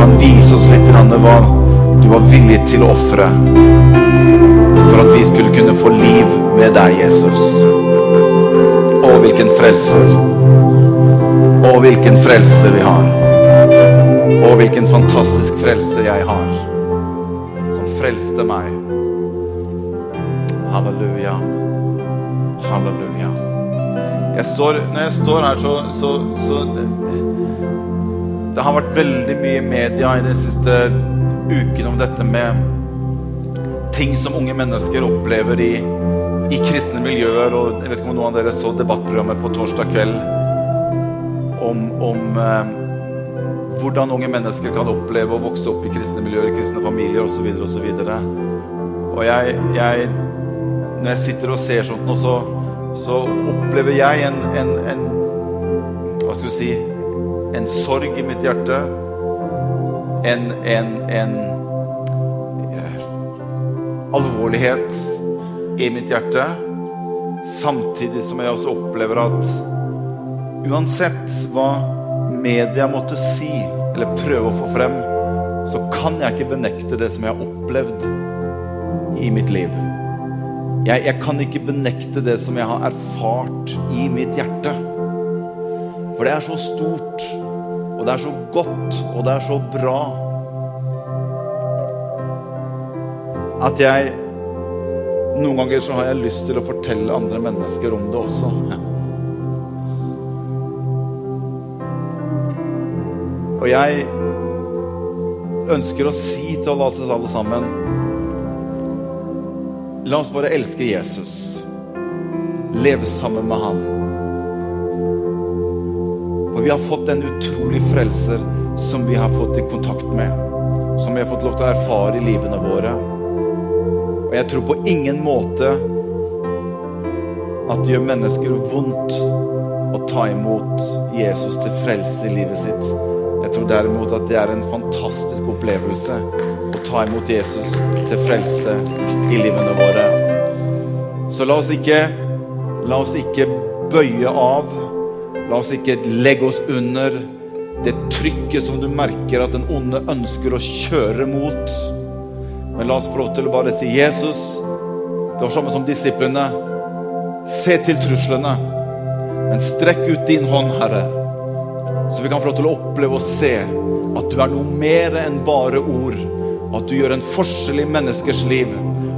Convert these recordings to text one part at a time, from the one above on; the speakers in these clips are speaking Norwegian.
kan vise oss litt hva du var villig til å ofre for at vi skulle kunne få liv med deg, Jesus. Å, hvilken frelser. Å, hvilken frelse vi har. Å, hvilken fantastisk frelse jeg har, som frelste meg. Halleluja. Halleluja. Jeg står, når jeg står her, så, så, så det, har vært veldig mye media i de siste ukene om dette med ting som unge mennesker opplever i, i kristne miljøer. Og jeg vet ikke om noen av dere så debattprogrammet på torsdag kveld om, om eh, hvordan unge mennesker kan oppleve å vokse opp i kristne miljøer, i kristne familier osv. videre Og, så og jeg, jeg, når jeg sitter og ser sånt nå, så, så opplever jeg en, en, en Hva skal vi si En sorg i mitt hjerte. En, en, en alvorlighet i mitt hjerte. Samtidig som jeg også opplever at uansett hva media måtte si eller prøve å få frem, så kan jeg ikke benekte det som jeg har opplevd i mitt liv. Jeg, jeg, kan ikke benekte det som jeg har erfart i mitt hjerte. For det er så stort, og det er så godt, og det er så bra at jeg Noen ganger så har jeg lyst til å fortelle andre mennesker om det også. Og jeg ønsker å si til oss alle sammen La oss bare elske Jesus. Leve sammen med han. For vi har fått en utrolig frelser som vi har fått i kontakt med. Som vi har fått lov til å erfare i livene våre. Og jeg tror på ingen måte at det gjør mennesker vondt å ta imot Jesus til frelse i livet sitt. Jeg tror derimot at det er en fantastisk opplevelse å ta imot Jesus til frelse i livene våre. Så la oss ikke, la oss ikke bøye av. La oss ikke legge oss under det trykket som du merker at den onde ønsker å kjøre mot. Men la oss få lov til å bare si Jesus, det var samme som disiplene. Se til truslene, men strekk ut din hånd, Herre. Så vi kan få lov til å oppleve og se at du er noe mer enn bare ord. At du gjør en forskjell i menneskers liv.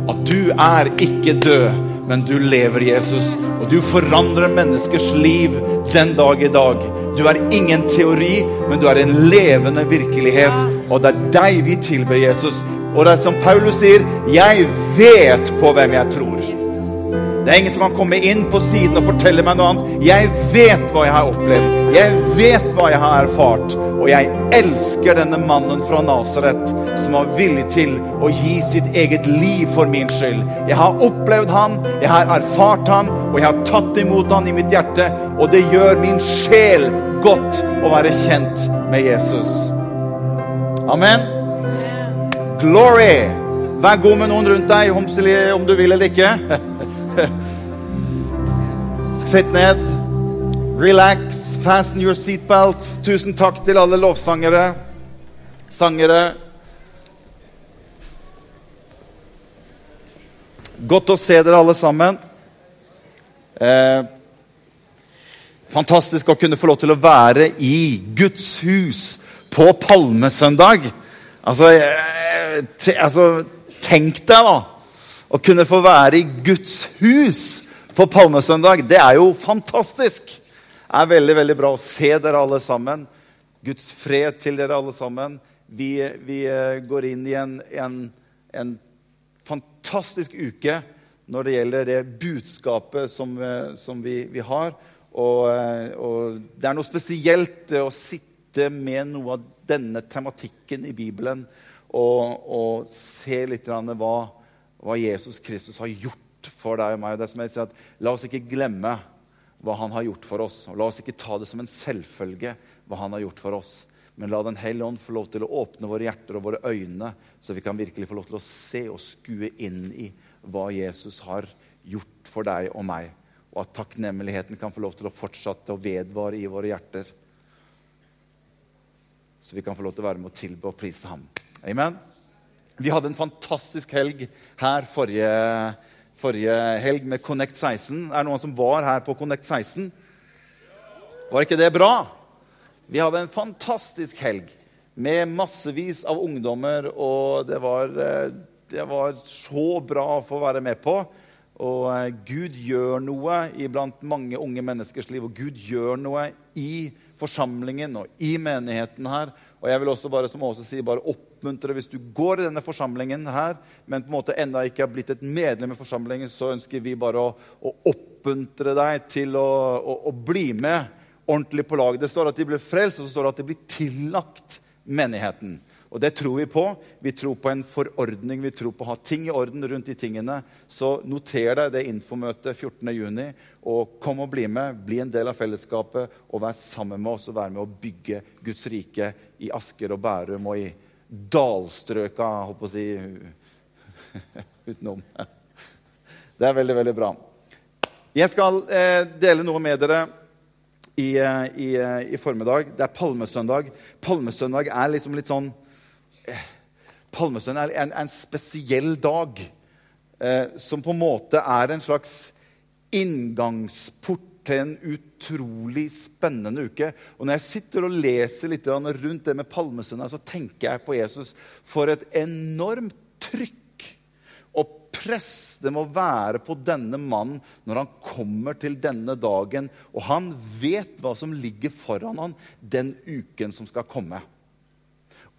At du er ikke død, men du lever, Jesus. Og du forandrer menneskers liv den dag i dag. Du er ingen teori, men du er en levende virkelighet. Og det er deg vi tilber, Jesus. Og det er som Paulus sier, jeg vet på hvem jeg tror. Det er ingen som kan komme inn på siden og fortelle meg noe annet. Jeg vet hva jeg har opplevd. Jeg vet hva jeg har erfart. Og jeg elsker denne mannen fra Nasaret som var villig til å gi sitt eget liv for min skyld. Jeg har opplevd han, jeg har erfart han, og jeg har tatt imot han i mitt hjerte. Og det gjør min sjel godt å være kjent med Jesus. Amen. Glory! Vær god med noen rundt deg, om du vil eller ikke. Sitt ned. Relax. Fasten your seatbelts. Tusen takk til alle lovsangere, sangere. Godt å se dere alle sammen. Eh, fantastisk å kunne få lov til å være i Guds hus på palmesøndag. Altså, eh, altså Tenk deg, da! Å kunne få være i Guds hus på palmesøndag, det er jo fantastisk. Det er veldig veldig bra å se dere alle sammen. Guds fred til dere alle sammen. Vi, vi eh, går inn i en, en, en, fantastisk uke når det gjelder det budskapet som, eh, som vi, vi, har. Og, eh, og, det er noe spesielt å sitte med noe av denne tematikken i Bibelen og, og se litt hva hva Jesus Kristus har gjort for deg og meg. Det som jeg sier at, la oss ikke glemme hva han har gjort for oss. Og la oss ikke ta det som en selvfølge hva han har gjort for oss. Men la Den hellige ånd få lov til å åpne våre hjerter og våre øyne, så vi kan virkelig få lov til å se og skue inn i hva Jesus har gjort for deg og meg. Og at takknemligheten kan få lov til å fortsette å vedvare i våre hjerter. så vi kan få lov til å være med og tilbe og prise ham. Amen. Vi hadde en fantastisk helg her forrige, forrige helg med Connect 16. Er det noen som var her på Connect 16? Var ikke det bra? Vi hadde en fantastisk helg med massevis av ungdommer, og det var, eh, det var så bra å få være med på. Og eh, Gud gjør noe iblant mange unge menneskers liv, og Gud gjør noe i forsamlingen og i menigheten her. Og jeg vil også bare som Åse sier, bare oppmuntre hvis du går i denne forsamlingen her, men på en måte ennå ikke har blitt et medlem i forsamlingen, så ønsker vi bare å, å oppmuntre deg til å, å, å, bli med ordentlig på lag. Det står at de blir frelst, og så står det at de blir tillagt menigheten. Og det tror vi på. Vi tror på en forordning, vi tror på å ha ting i orden rundt de tingene. Så noter deg det infomøtet 14.6, og kom og bli med. Bli en del av fellesskapet og vær sammen med oss og vær med å bygge Guds rike i Asker og Bærum og i dalstrøka, holdt på å si utenom. Det er veldig, veldig bra. Jeg skal eh, dele noe med dere i, eh, i, eh, i, formiddag. Det er palmesøndag. Palmesøndag er liksom litt sånn Palmesøndag er en, en, spesiell dag eh, som på en måte er en slags inngangsport til en utrolig spennende uke. Og Når jeg sitter og leser litt rundt det med palmesøndag, så tenker jeg på Jesus for et enormt trykk og press det må være på denne mannen når han kommer til denne dagen. Og han vet hva som ligger foran han den uken som skal komme.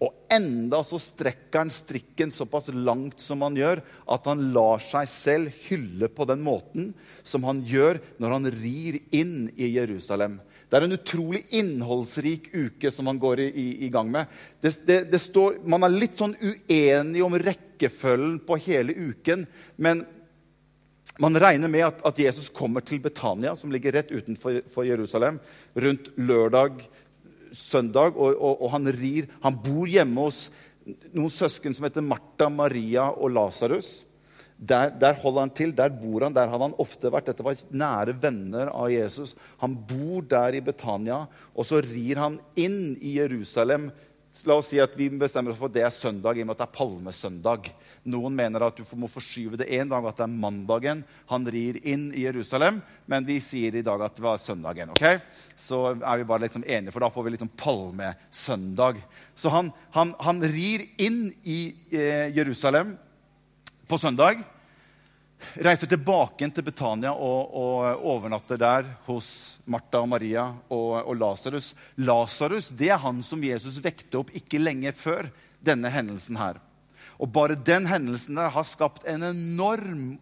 Og enda så strekker han strikken såpass langt som han gjør, at han lar seg selv hylle på den måten som han gjør når han rir inn i Jerusalem. Det er en utrolig innholdsrik uke som han går i, i, i gang med. Det, det, det står, man er litt sånn uenig om rekkefølgen på hele uken. Men man regner med at, at Jesus kommer til Betania, som ligger rett utenfor Jerusalem, rundt lørdag søndag, og, og, og, han rir. Han bor hjemme hos noen søsken som heter Martha, Maria og Lasarus. Der, der, holder han til, der bor han, der hadde han ofte vært. Dette var nære venner av Jesus. Han bor der i Betania, og så rir han inn i Jerusalem La oss si at vi bestemmer oss for at det er søndag i og med at det er palmesøndag. Noen mener at du må forskyve det én dag, at det er mandagen han rir inn i Jerusalem. Men vi sier i dag at det var søndagen. ok? Så er vi bare liksom enige, for da får vi liksom palmesøndag. Så han, han, han rir inn i eh, Jerusalem på søndag reiser tilbake til Betania og, og, overnatter der hos Martha og Maria og, og Lasarus. Lasarus er han som Jesus vekte opp ikke lenge før denne hendelsen her. Og bare den hendelsen der har skapt en enorm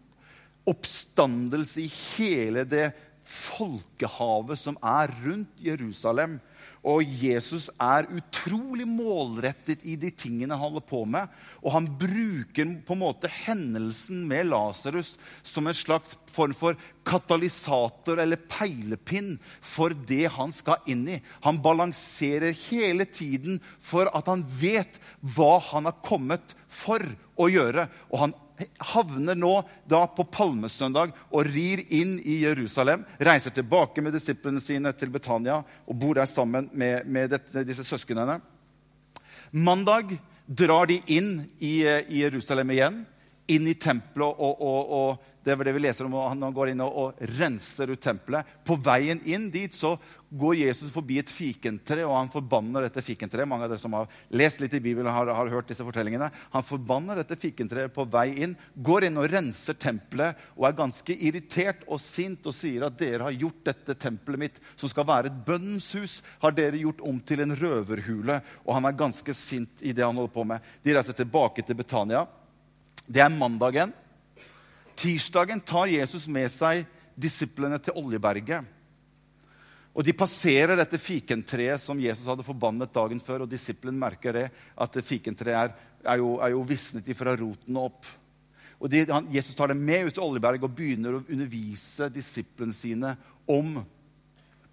oppstandelse i hele det folkehavet som er rundt Jerusalem. Og Jesus er utrolig målrettet i de tingene han holder på med. Og han bruker på en måte hendelsen med Lasarus som en slags form for katalysator eller peilepinn for det han skal inn i. Han balanserer hele tiden for at han vet hva han har kommet for å gjøre. Og han havner nå da på palmesøndag og rir inn i Jerusalem. Reiser tilbake med disiplene sine til Betania og bor der sammen med, med dette, disse søsknene. Mandag drar de inn i, i Jerusalem igjen, inn i tempelet og, og, og det er det vi leser om Han går inn og, og, renser ut tempelet. På veien inn dit så går Jesus forbi et fikentre, og han forbanner dette fikentreet. Mange av dere som har lest litt i Bibelen, har, har hørt disse fortellingene. Han forbanner dette fikentreet på vei inn, går inn og renser tempelet og er ganske irritert og sint og sier at dere har gjort dette tempelet mitt, som skal være et bønnens hus, har dere gjort om til en røverhule. Og han er ganske sint i det han holder på med. De reiser tilbake til Betania. Det er mandagen. Tirsdagen tar Jesus med seg disiplene til Oljeberget. Og De passerer dette fikentreet som Jesus hadde forbannet dagen før. og Disippelen merker det, at fikentreet er, er, jo, er jo visnet fra roten opp. Og de, han, Jesus tar dem med ut til Oljeberget og begynner å undervise disiplene sine om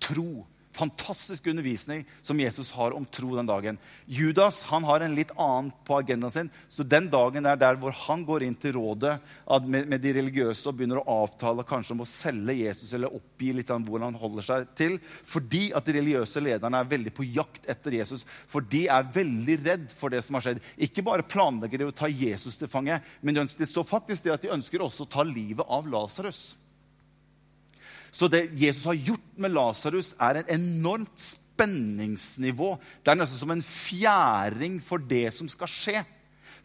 tro, fantastisk undervisning som Jesus har om tro den dagen. Judas han har en litt annen på agendaen sin. Så den dagen er der hvor han går inn til rådet med, de religiøse og begynner å avtale kanskje om å selge Jesus eller oppgi litt av hvordan han holder seg til. Fordi at de religiøse lederne er veldig på jakt etter Jesus. For de er veldig redd for det som har skjedd. Ikke bare planlegger de å ta Jesus til fange, men det står faktisk det at de ønsker også å ta livet av Lasarus. Så det Jesus har gjort med Lasarus, er en enormt spenningsnivå. Det er nesten som en fjæring for det som skal skje.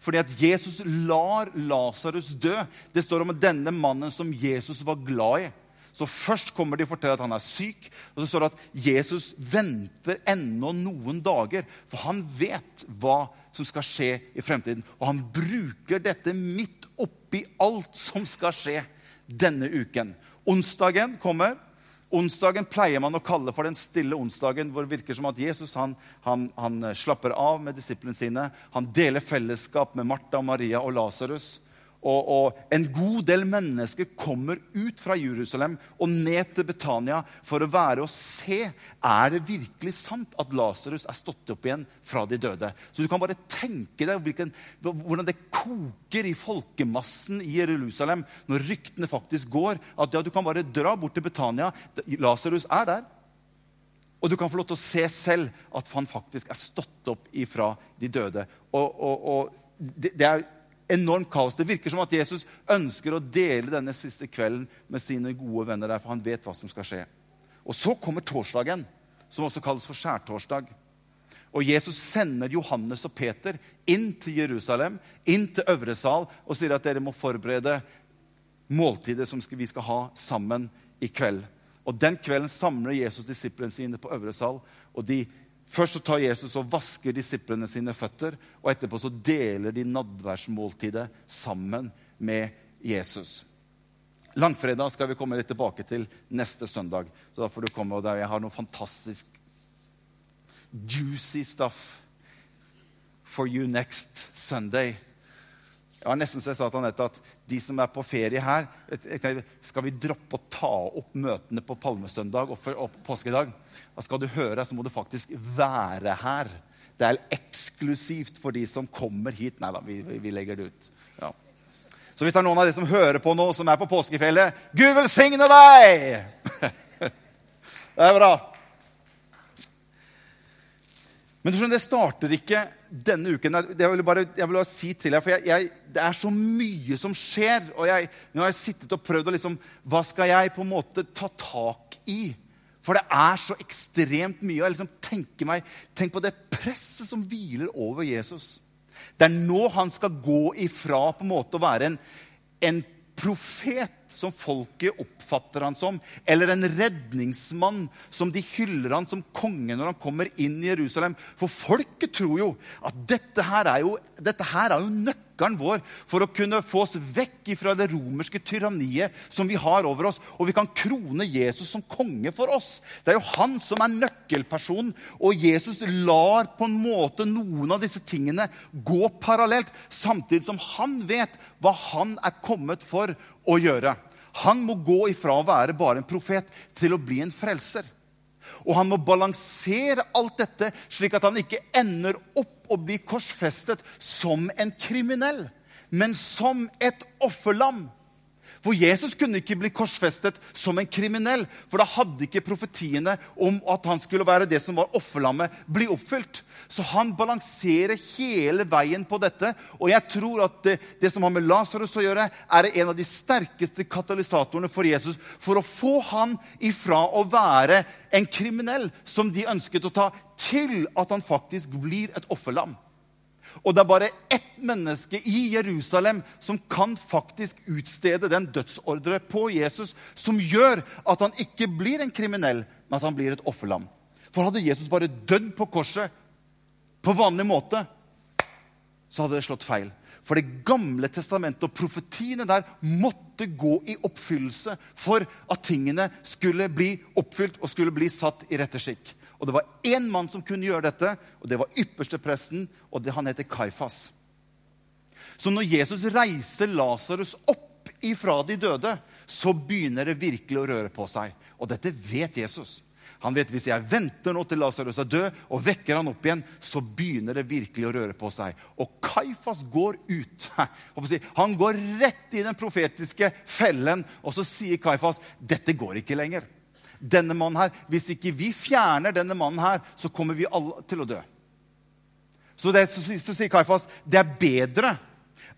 Fordi at Jesus lar Lasarus dø. Det står om denne mannen som Jesus var glad i. Så Først kommer de og forteller at han er syk. Og så står det at Jesus venter ennå noen dager. For han vet hva som skal skje i fremtiden. Og han bruker dette midt oppi alt som skal skje denne uken. Onsdagen kommer. Onsdagen pleier man å kalle for den stille onsdagen, hvor det virker som at Jesus han, han, han slapper av med disiplene sine. Han deler fellesskap med Martha, Maria og Lasarus og, og, en god del mennesker kommer ut fra Jerusalem og ned til Betania for å være og se er det virkelig sant at Lasarus er stått opp igjen fra de døde. Så du kan bare tenke deg hvilken, hvordan det koker i folkemassen i Jerusalem når ryktene faktisk går. At ja, du kan bare dra bort til Betania. Lasarus er der. Og du kan få lov til å se selv at han faktisk er stått opp ifra de døde. Og, og, og det, det er enormt kaos. Det virker som at Jesus ønsker å dele denne siste kvelden med sine gode venner der, for han vet hva som skal skje. Og så kommer torsdagen, som også kalles for skjærtorsdag. Og Jesus sender Johannes og Peter inn til Jerusalem, inn til øvre sal, og sier at dere må forberede måltider som vi skal ha sammen i kveld. Og Den kvelden samler Jesus disiplene sine på øvre sal. og de Først så tar Jesus og vasker disiplene sine føtter, og etterpå så deler de nadværsmåltidet sammen med Jesus. Langfredag skal vi komme litt tilbake til neste søndag. Så da får du komme, og Jeg har noe fantastisk juicy stuff for you next Sunday. Det var nesten så jeg sa til Anette at de som er på ferie her Skal vi droppe å ta opp møtene på palmesøndag og, og påskedag? Da skal du høre, så må du faktisk være her. Det er eksklusivt for de som kommer hit. Nei da, vi, vi legger det ut. Ja. Så hvis det er noen av de som hører på nå, som er på påskefjellet Gud velsigne deg! det er bra. Men du skjønner, det starter ikke denne uken. Jeg vil bare, jeg vil bare si til deg, for jeg, jeg, Det er så mye som skjer. og jeg, Nå har jeg sittet og prøvd å liksom Hva skal jeg på en måte ta tak i? For det er så ekstremt mye. og jeg liksom tenker meg, Tenk på det presset som hviler over Jesus. Det er nå han skal gå ifra på en måte å være en, en profet som folket oppfatter han som, eller en redningsmann som de hyller han som konge når han kommer inn i Jerusalem. For folket tror jo at dette her er jo, her er jo nøkkelen vår for å kunne få oss vekk fra det romerske tyranniet som vi har over oss. Og vi kan krone Jesus som konge for oss. Det er jo han som er nøkkelpersonen. Og Jesus lar på en måte noen av disse tingene gå parallelt, samtidig som han vet hva han er kommet for å gjøre. Han må gå ifra å være bare en profet til å bli en frelser. Og han må balansere alt dette slik at han ikke ender opp og blir korsfestet som en kriminell, men som et offerlam. For Jesus kunne ikke bli korsfestet som en kriminell, for da hadde ikke profetiene om at han skulle være det som var offerlammet, bli oppfylt. Så han balanserer hele veien på dette. Og jeg tror at det, det som har med Lasarus å gjøre, er en av de sterkeste katalysatorene for Jesus for å få han ifra å være en kriminell som de ønsket å ta, til at han faktisk blir et offerlam. Og det er bare ett menneske i Jerusalem som kan faktisk utstede den dødsordre på Jesus som gjør at han ikke blir en kriminell, men at han blir et offerlam. For hadde Jesus bare dødd på korset på vanlig måte, så hadde det slått feil. For Det gamle testamentet og profetiene der måtte gå i oppfyllelse for at tingene skulle bli oppfylt og skulle bli satt i rette skikk. Og det var én mann som kunne gjøre dette, og det var ypperstepresten, og det, han heter Kaifas. Så når Jesus reiser Lasarus opp ifra de døde, så begynner det virkelig å røre på seg. Og dette vet Jesus. Han vet hvis jeg venter nå til Lasarus er død, og vekker han opp igjen, så begynner det virkelig å røre på seg. Og Kaifas går ut. Han går rett i den profetiske fellen, og så sier Kaifas dette går ikke lenger. Denne mannen her, Hvis ikke vi fjerner denne mannen her, så kommer vi alle til å dø. Så, det, så, så sier Kaifas det er bedre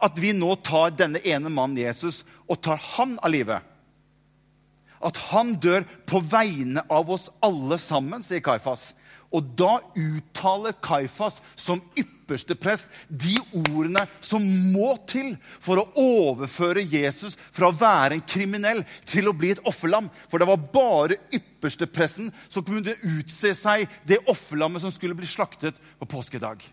at vi nå tar denne ene mannen Jesus og tar han av live at han dør på vegne av oss alle sammen, sier Kaifas. Og da uttaler Kaifas som ypperste prest de ordene som må til for å overføre Jesus fra å være en kriminell til å bli et offerlam. For det var bare ypperstepresten som kunne utse seg det offerlammet som skulle bli slaktet på påskedag.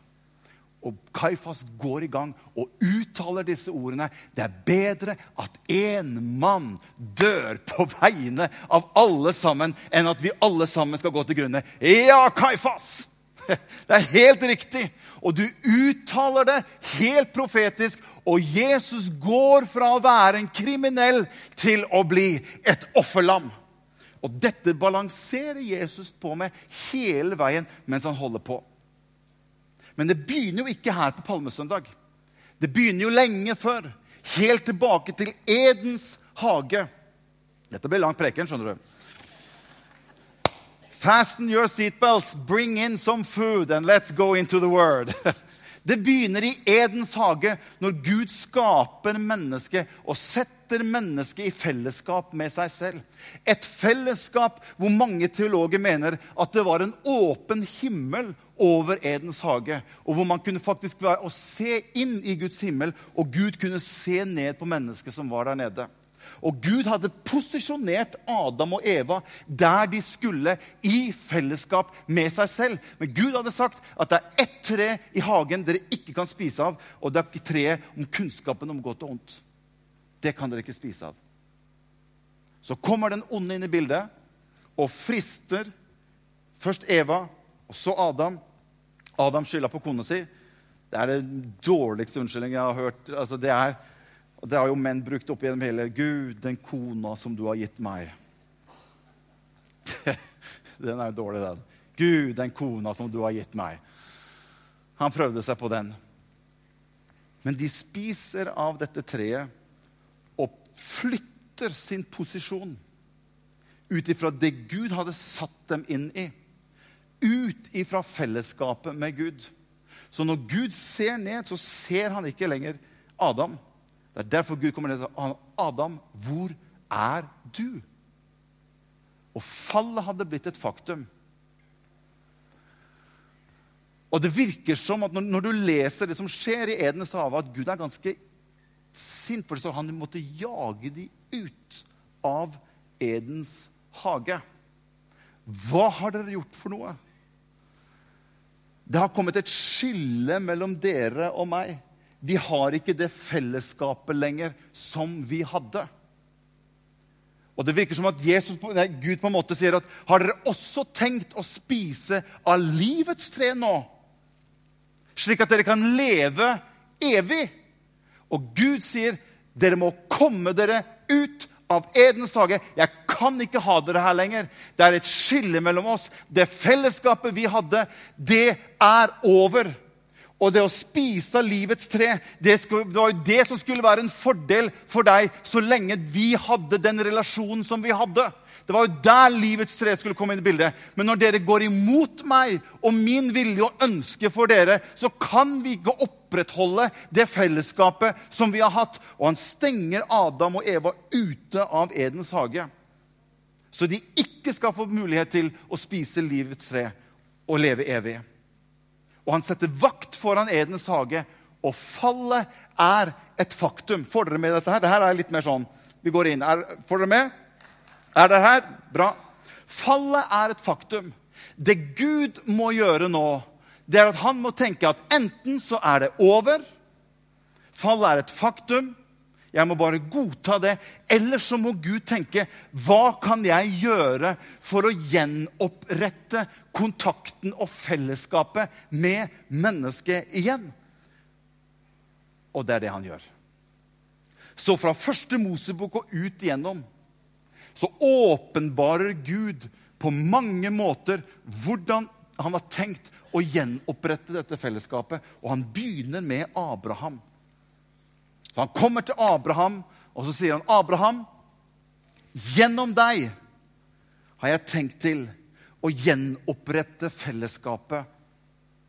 Og Kaifas går i gang og uttaler disse ordene. Det er bedre at én mann dør på vegne av alle sammen, enn at vi alle sammen skal gå til grunne. Ja, Kaifas! Det er helt riktig. Og du uttaler det helt profetisk. Og Jesus går fra å være en kriminell til å bli et offerlam. Og dette balanserer Jesus på med hele veien mens han holder på. Men det begynner jo ikke her på palmesøndag. Det begynner jo lenge før. Helt tilbake til Edens hage. Dette blir lang preken, skjønner du. Fasten your seatbelts, bring in some food, and let's go into the word. Det begynner i Edens hage, når Gud skaper mennesket og setter mennesket i fellesskap med seg selv. Et fellesskap hvor mange teologer mener at det var en åpen himmel over Edens hage. Og hvor man kunne faktisk være å se inn i Guds himmel, og Gud kunne se ned på mennesket som var der nede. Og Gud hadde posisjonert Adam og Eva der de skulle, i fellesskap med seg selv. Men Gud hadde sagt at det er ett tre i hagen dere ikke kan spise av, og det er treet om kunnskapen om godt og ondt. Det kan dere ikke spise av. Så kommer den onde inn i bildet og frister først Eva og så Adam. Adam skylder på kona si. Det er den dårligste unnskyldningen jeg har hørt. Altså, det, er, det har jo menn brukt opp gjennom hele Gud, den kona som du har gitt meg. den er jo dårlig, den. Gud, den kona som du har gitt meg. Han prøvde seg på den. Men de spiser av dette treet og flytter sin posisjon ut ifra det Gud hadde satt dem inn i ut ifra fellesskapet med Gud. Så når Gud ser ned, så ser han ikke lenger Adam. Det er derfor Gud kommer ned og sier, 'Adam, hvor er du?' Og fallet hadde blitt et faktum. Og det virker som at når, når du leser det som skjer i Edens hage, at Gud er ganske sint, for så han måtte jage de ut av Edens hage. Hva har dere gjort for noe? Det har kommet et skille mellom dere og meg. Vi har ikke det fellesskapet lenger som vi hadde. Og Det virker som at Jesus, nei, Gud på en måte sier at har dere også tenkt å spise av livets tre nå? Slik at dere kan leve evig. Og Gud sier dere må komme dere ut av Edens hage. Jeg kan ikke ha dere her lenger. Det er et skille mellom oss. Det fellesskapet vi hadde, det er over. Og det å spise livets tre, det, det var jo det som skulle være en fordel for deg så lenge vi hadde den relasjonen som vi hadde. Det var jo der livets tre skulle komme inn i bildet. Men når dere går imot meg og min vilje og ønske for dere, så kan vi ikke opprettholde det fellesskapet som vi har hatt. Og han stenger Adam og Eva ute av Edens hage. Så de ikke skal få mulighet til å spise livets tre og leve evig. Og han setter vakt foran Edens hage, og fallet er et faktum. Får dere med dette her? Dette er litt mer sånn Vi går inn. Er, får dere med? Er det her? Bra. Fallet er et faktum. Det Gud må gjøre nå, det er at han må tenke at enten så er det over Fallet er et faktum. Jeg må bare godta det. Eller så må Gud tenke hva kan jeg gjøre for å gjenopprette kontakten og fellesskapet med mennesket igjen? Og det er det han gjør. Så fra første Mosebok og ut igjennom så åpenbarer Gud på mange måter hvordan han har tenkt å gjenopprette dette fellesskapet. Og han begynner med Abraham. Så han kommer til Abraham, og så sier han, 'Abraham, gjennom deg har jeg tenkt til å gjenopprette fellesskapet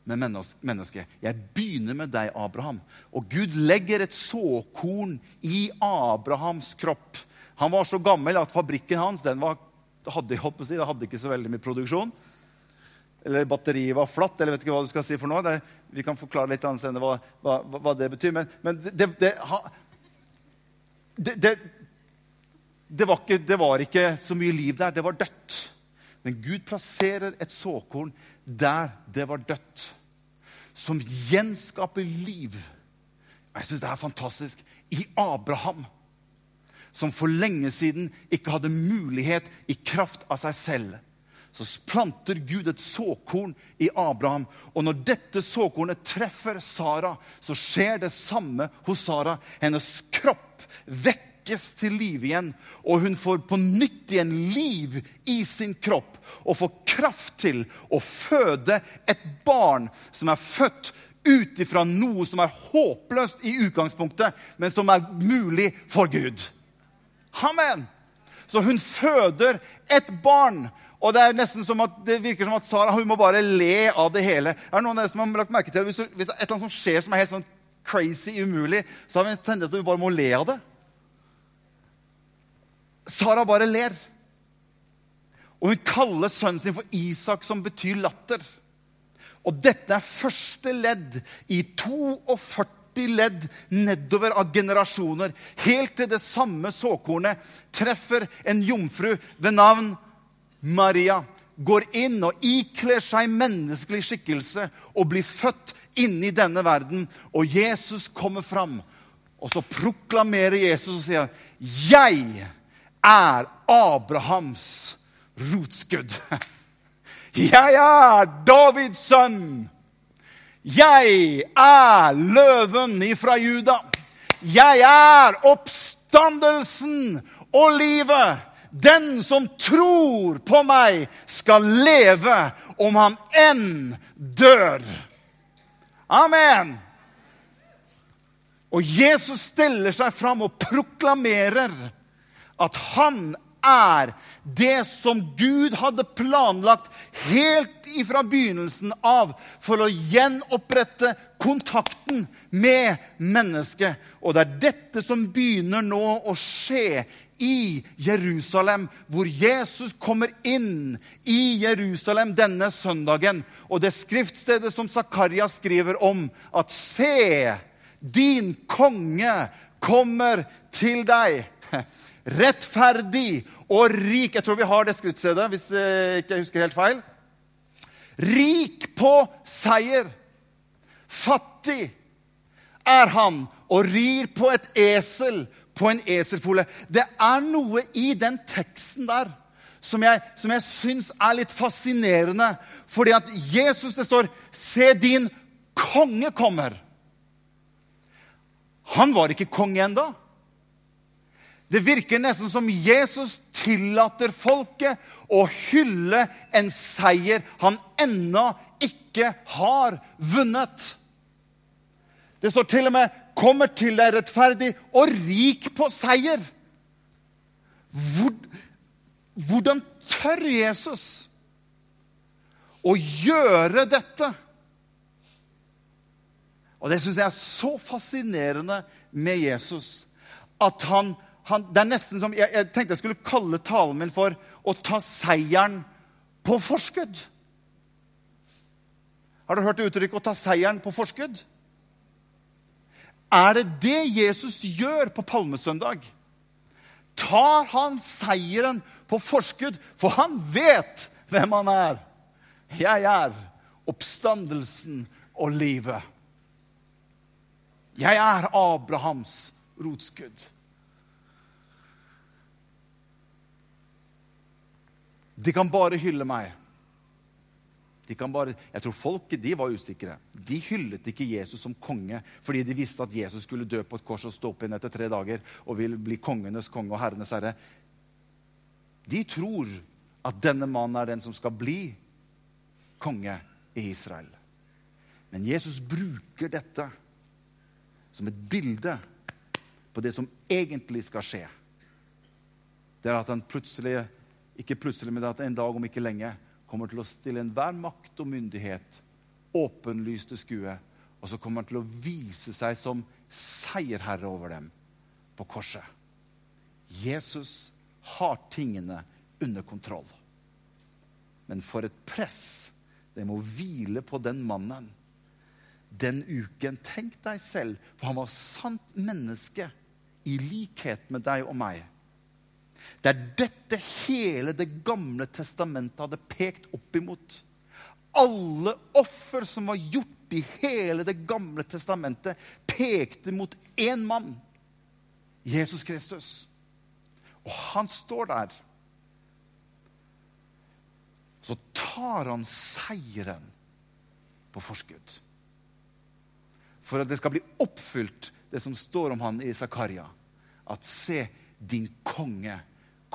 med mennesket. Jeg begynner med deg, Abraham. Og Gud legger et såkorn i Abrahams kropp. Han var så gammel at fabrikken hans den var, hadde, si, hadde ikke så veldig mye produksjon eller batteriet var flatt, eller vet ikke hva du skal si for noe. Det, vi kan forklare litt annet senere hva, hva, hva, det betyr. Men, men det, det, det, var ikke, det var ikke så mye liv der. Det var dødt. Men Gud plasserer et såkorn der det var dødt, som gjenskaper liv. Jeg syns det er fantastisk. I Abraham, som for lenge siden ikke hadde mulighet i kraft av seg selv så planter Gud et såkorn i Abraham. Og når dette såkornet treffer Sara, så skjer det samme hos Sara. Hennes kropp vekkes til liv igjen, og hun får på nytt igjen liv i sin kropp. Og får kraft til å føde et barn som er født ut ifra noe som er håpløst i utgangspunktet, men som er mulig for Gud. Amen! Så hun føder et barn og Det er nesten som at det virker som at Sara hun må bare le av det hele. Er det noen av dere som har lagt merke til Hvis, hvis det er et eller annet som skjer som er helt sånn crazy umulig, så har vi en tendens til at vi bare må le av det. Sara bare ler. Og hun kaller sønnen sin for Isak, som betyr latter. Og dette er første ledd i 42 ledd nedover av generasjoner. Helt til det samme såkornet treffer en jomfru ved navn Maria går inn og ikler seg menneskelig skikkelse og blir født inni denne verden. Og Jesus kommer fram, og så proklamerer Jesus og sier, 'Jeg er Abrahams rotskudd.' 'Jeg er Davids sønn.' 'Jeg er løven ifra Juda.' 'Jeg er oppstandelsen og livet.' Den som tror på meg, skal leve om han enn dør. Amen. Og Jesus stiller seg fram og proklamerer at han er det som Gud hadde planlagt helt ifra begynnelsen av for å gjenopprette kontakten med mennesket. Og det er dette som begynner nå å skje i Jerusalem, hvor Jesus kommer inn i Jerusalem denne søndagen. Og det skriftstedet som Zakaria skriver om, at se, din konge kommer til deg. Rettferdig og rik. Jeg tror vi har det skriftstedet, hvis jeg ikke husker helt feil. Rik på seier. Fattig er han og rir på et esel på en eselfole. Det er noe i den teksten der som jeg, som jeg syns er litt fascinerende. Fordi at Jesus, det står 'Se, din konge kommer'. Han var ikke konge ennå. Det virker nesten som Jesus tillater folket å hylle en seier han ennå ikke har vunnet. Det står til og med kommer til deg rettferdig og rik på seier. Hvordan tør Jesus å gjøre dette? Og det syns jeg er så fascinerende med Jesus. At han, han Det er nesten som jeg, jeg, tenkte jeg skulle kalle talen min for å ta seieren på forskudd. Har du hørt uttrykket 'å ta seieren på forskudd'? Er det det Jesus gjør på palmesøndag? Tar han seieren på forskudd? For han vet hvem han er. Jeg er oppstandelsen og livet. Jeg er Abrahams rotskudd. De kan bare hylle meg. Bare, jeg tror folket de var usikre. De hyllet ikke Jesus som konge fordi de visste at Jesus skulle dø på et kors og stå opp igjen etter tre dager og ville bli kongenes konge og herrenes herre. De tror at denne mannen er den som skal bli konge i Israel. Men Jesus bruker dette som et bilde på det som egentlig skal skje. Det er at han plutselig, ikke plutselig, men at en dag om ikke lenge, kommer til å stille enhver makt og myndighet åpenlyst til skue. Og så kommer han til å vise seg som seierherre over dem på korset. Jesus har tingene under kontroll. Men for et press det må hvile på den mannen den uken. Tenk deg selv, for han var sant menneske i likhet med deg og meg. Det er dette hele Det gamle testamentet hadde pekt opp imot. Alle offer som var gjort i hele Det gamle testamentet, pekte mot én mann. Jesus Kristus. Og han står der. Så tar han seieren på forskudd. For at det skal bli oppfylt, det som står om han i Zakaria. At se, din konge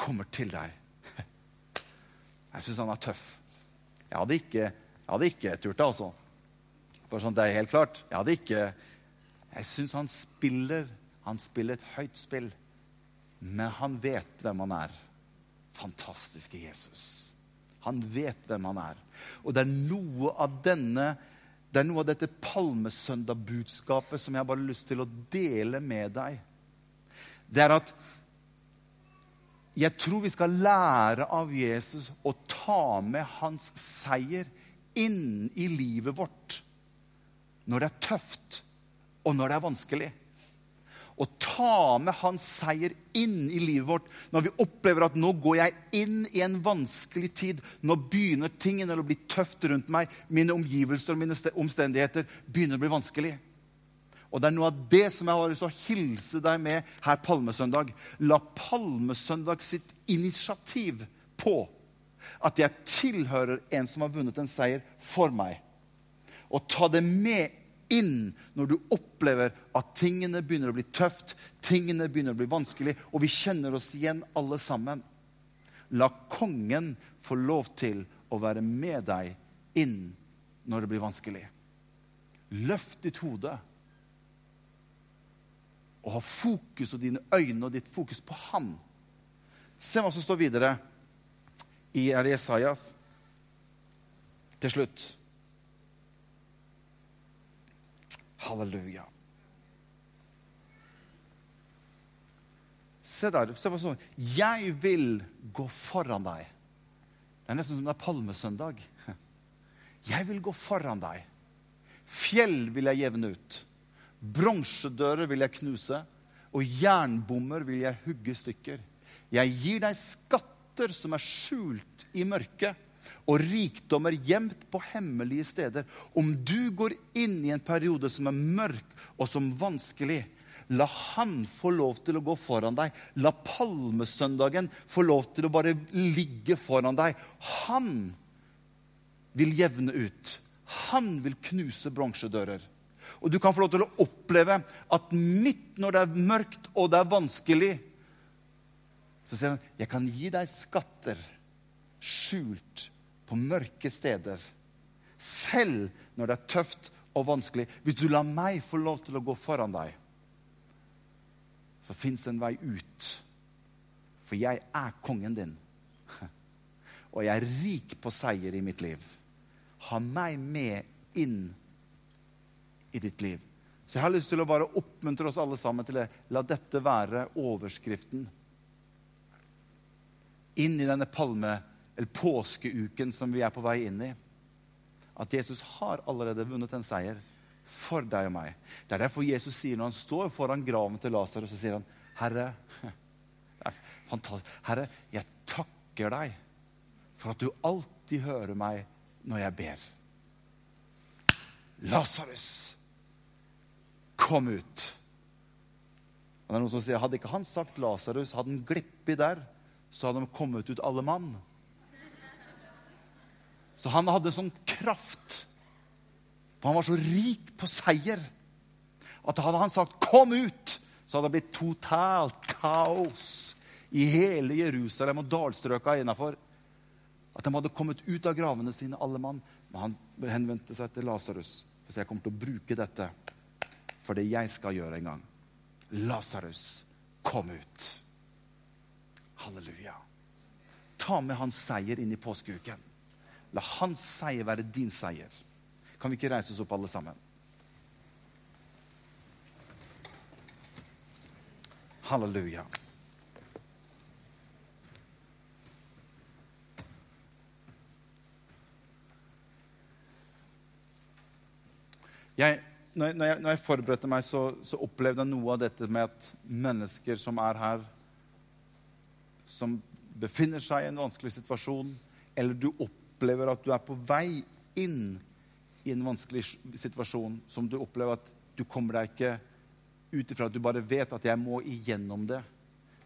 kommer til deg. Jeg syns han er tøff. Jeg hadde ikke, jeg hadde ikke turt det, altså. Bare sånn det er helt klart. Jeg hadde ikke Jeg syns han spiller Han spiller et høyt spill. Men han vet hvem han er. Fantastiske Jesus. Han vet hvem han er. Og det er noe av denne det er noe av dette palmesøndag-budskapet som jeg bare har lyst til å dele med deg. Det er at jeg tror vi skal lære av Jesus å ta med hans seier inn i livet vårt når det er tøft, og når det er vanskelig å ta med hans seier inn i livet vårt når vi opplever at nå går jeg inn i en vanskelig tid. Nå begynner tingene å bli tøft rundt meg. Mine omgivelser og mine omstendigheter begynner å bli vanskelig. Og det er noe av det som jeg har lyst til å hilse deg med her Palmesøndag. La Palmesøndag sitt initiativ på at jeg tilhører en som har vunnet en seier for meg. Og ta det med inn når du opplever at tingene begynner å bli tøft, tingene begynner å bli vanskelig, og vi kjenner oss igjen alle sammen. La kongen få lov til å være med deg inn når det blir vanskelig. Løft ditt hode og ha fokus og dine øyne og ditt fokus på Han. Se hva som står videre i er Jesajas. Til slutt. Halleluja. Se der. se hva som står. Jeg vil gå foran deg. Det er nesten som det er palmesøndag. Jeg vil gå foran deg. Fjell vil jeg jevne ut. Bronsedører vil jeg knuse, og jernbommer vil jeg hugge stykker. Jeg gir deg skatter som er skjult i mørket og rikdommer gjemt på hemmelige steder. Om du går inn i en periode som er mørk og som vanskelig, la han få lov til å gå foran deg. La palmesøndagen få lov til å bare ligge foran deg. Han vil jevne ut. Han vil knuse bronsedører. Og du kan få lov til å oppleve at midt når det er mørkt og det er vanskelig, så sier han, 'Jeg kan gi deg skatter skjult på mørke steder. Selv når det er tøft og vanskelig. Hvis du lar meg få lov til å gå foran deg, så fins det en vei ut. For jeg er kongen din. Og jeg er rik på seier i mitt liv. Ha meg med inn i ditt liv. Så jeg har lyst til å bare oppmuntre oss alle sammen til det. La dette være overskriften inn i denne palme eller påskeuken som vi er på vei inn i. At Jesus har allerede vunnet en seier for deg og meg. Det er derfor Jesus sier når han står foran graven til Lasarus, så sier han, 'Herre, er. Herre, jeg takker deg for at du alltid hører meg når jeg ber.' Lasarus, kom ut. Og det er noen som sier, Hadde ikke han sagt Lasarus, hadde han glippet der, så hadde de kommet ut alle mann. Så han hadde sånn kraft. For han var så rik på seier at hadde han sagt 'kom ut', så hadde det blitt totalt kaos i hele Jerusalem og dalstrøka innafor. At de hadde kommet ut av gravene sine, alle mann. Men han henvendte seg til Lasarus. For jeg kommer til å bruke dette for det jeg skal gjøre en gang. Lasarus, kom ut. Halleluja. Ta med hans seier inn i påskeuken. La hans seier være din seier. Kan vi ikke reise oss opp, alle sammen? Halleluja. Jeg, når, jeg, når, jeg, forberedte meg, så, så, opplevde jeg noe av dette med at mennesker som er her, som befinner seg i en vanskelig situasjon, eller du opplever at du er på vei inn i en vanskelig situasjon, som du opplever at du kommer deg ikke ut ifra at du bare vet at 'jeg må igjennom det'.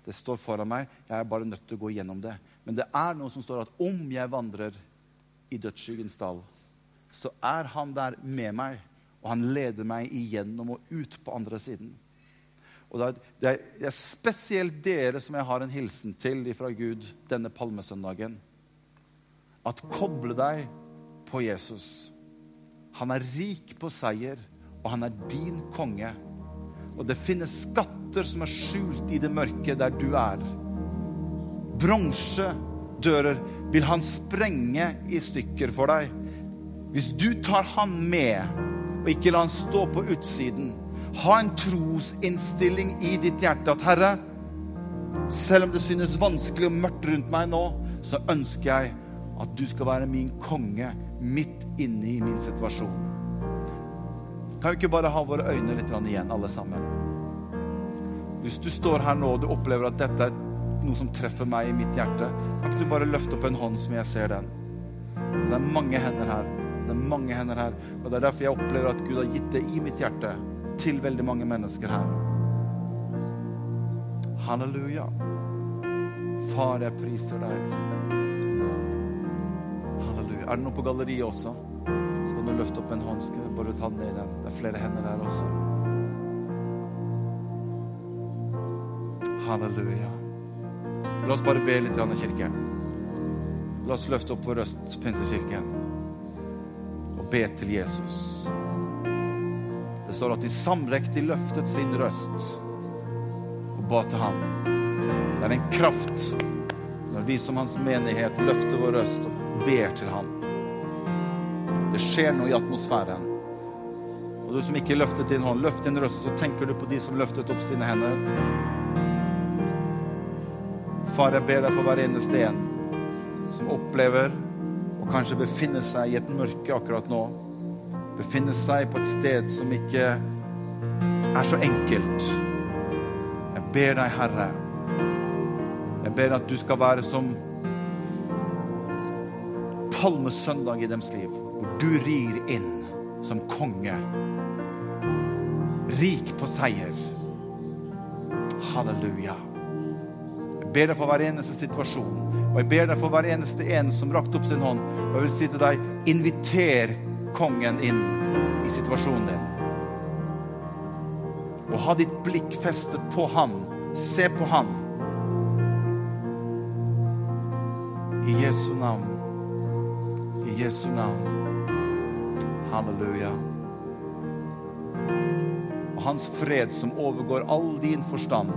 Det står foran meg. Jeg er bare nødt til å gå igjennom det. Men det er noe som står at om jeg vandrer i dødsskyggens dal, så er han der med meg og han leder meg igjennom og ut på andre siden. Og det er, det, er, spesielt dere som jeg har en hilsen til fra Gud denne palmesøndagen. At koble deg på Jesus. Han er rik på seier, og han er din konge. Og det finnes skatter som er skjult i det mørke der du er. Bronsedører vil han sprenge i stykker for deg. Hvis du tar han med og ikke la han stå på utsiden. Ha en trosinnstilling i ditt hjerte at Herre, selv om det synes vanskelig og mørkt rundt meg nå, så ønsker jeg at du skal være min konge midt inne i min situasjon. Kan vi ikke bare ha våre øyne litt igjen, alle sammen? Hvis du står her nå og du opplever at dette er noe som treffer meg i mitt hjerte, kan ikke du bare løfte opp en hånd som jeg ser den? Det er mange hender her. Det er mange hender her. Og det er derfor jeg opplever at Gud har gitt det i mitt hjerte til veldig mange mennesker her. Halleluja. Far, jeg priser deg. Halleluja. Er det noe på galleriet også? Så kan du løfte opp en du bare ta den ned igjen. Det er flere hender der også. Halleluja. La oss bare be litt, i kirke. La oss løfte opp vår røst, Pinsekirken be til Jesus. Det står at de samrekte løftet sin røst og ba til ham. Det er en kraft når vi som hans menighet løfter vår røst og ber til ham. Det skjer noe i atmosfæren. Og du som ikke løftet din hånd, løft din røst, så tenker du på de som løftet opp sine hender. Far, jeg ber deg for hver eneste en som opplever kanskje befinner seg i et mørke akkurat nå. Befinner seg på et sted som ikke er så enkelt. Jeg ber deg, Herre, jeg ber at du skal være som palmesøndag i deres liv, hvor du rir inn som konge. Rik på seier. Halleluja. Ber deg for hver eneste situasjon og jeg ber deg for hver eneste en som rakte opp sin hånd. Og jeg vil si til deg, inviter kongen inn i situasjonen din. Og ha ditt blikk festet på han. Se på han. I Jesu navn. I Jesu navn. Halleluja. Og hans fred, som overgår all din forstand,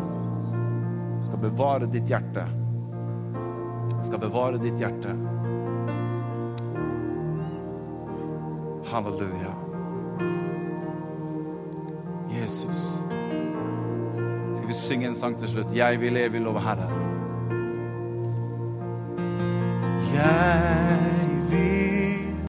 skal bevare ditt hjerte skal bevare ditt hjerte. Halleluja. Jesus. Skal vi synge en sang til slutt? Jeg vil i lov Herren.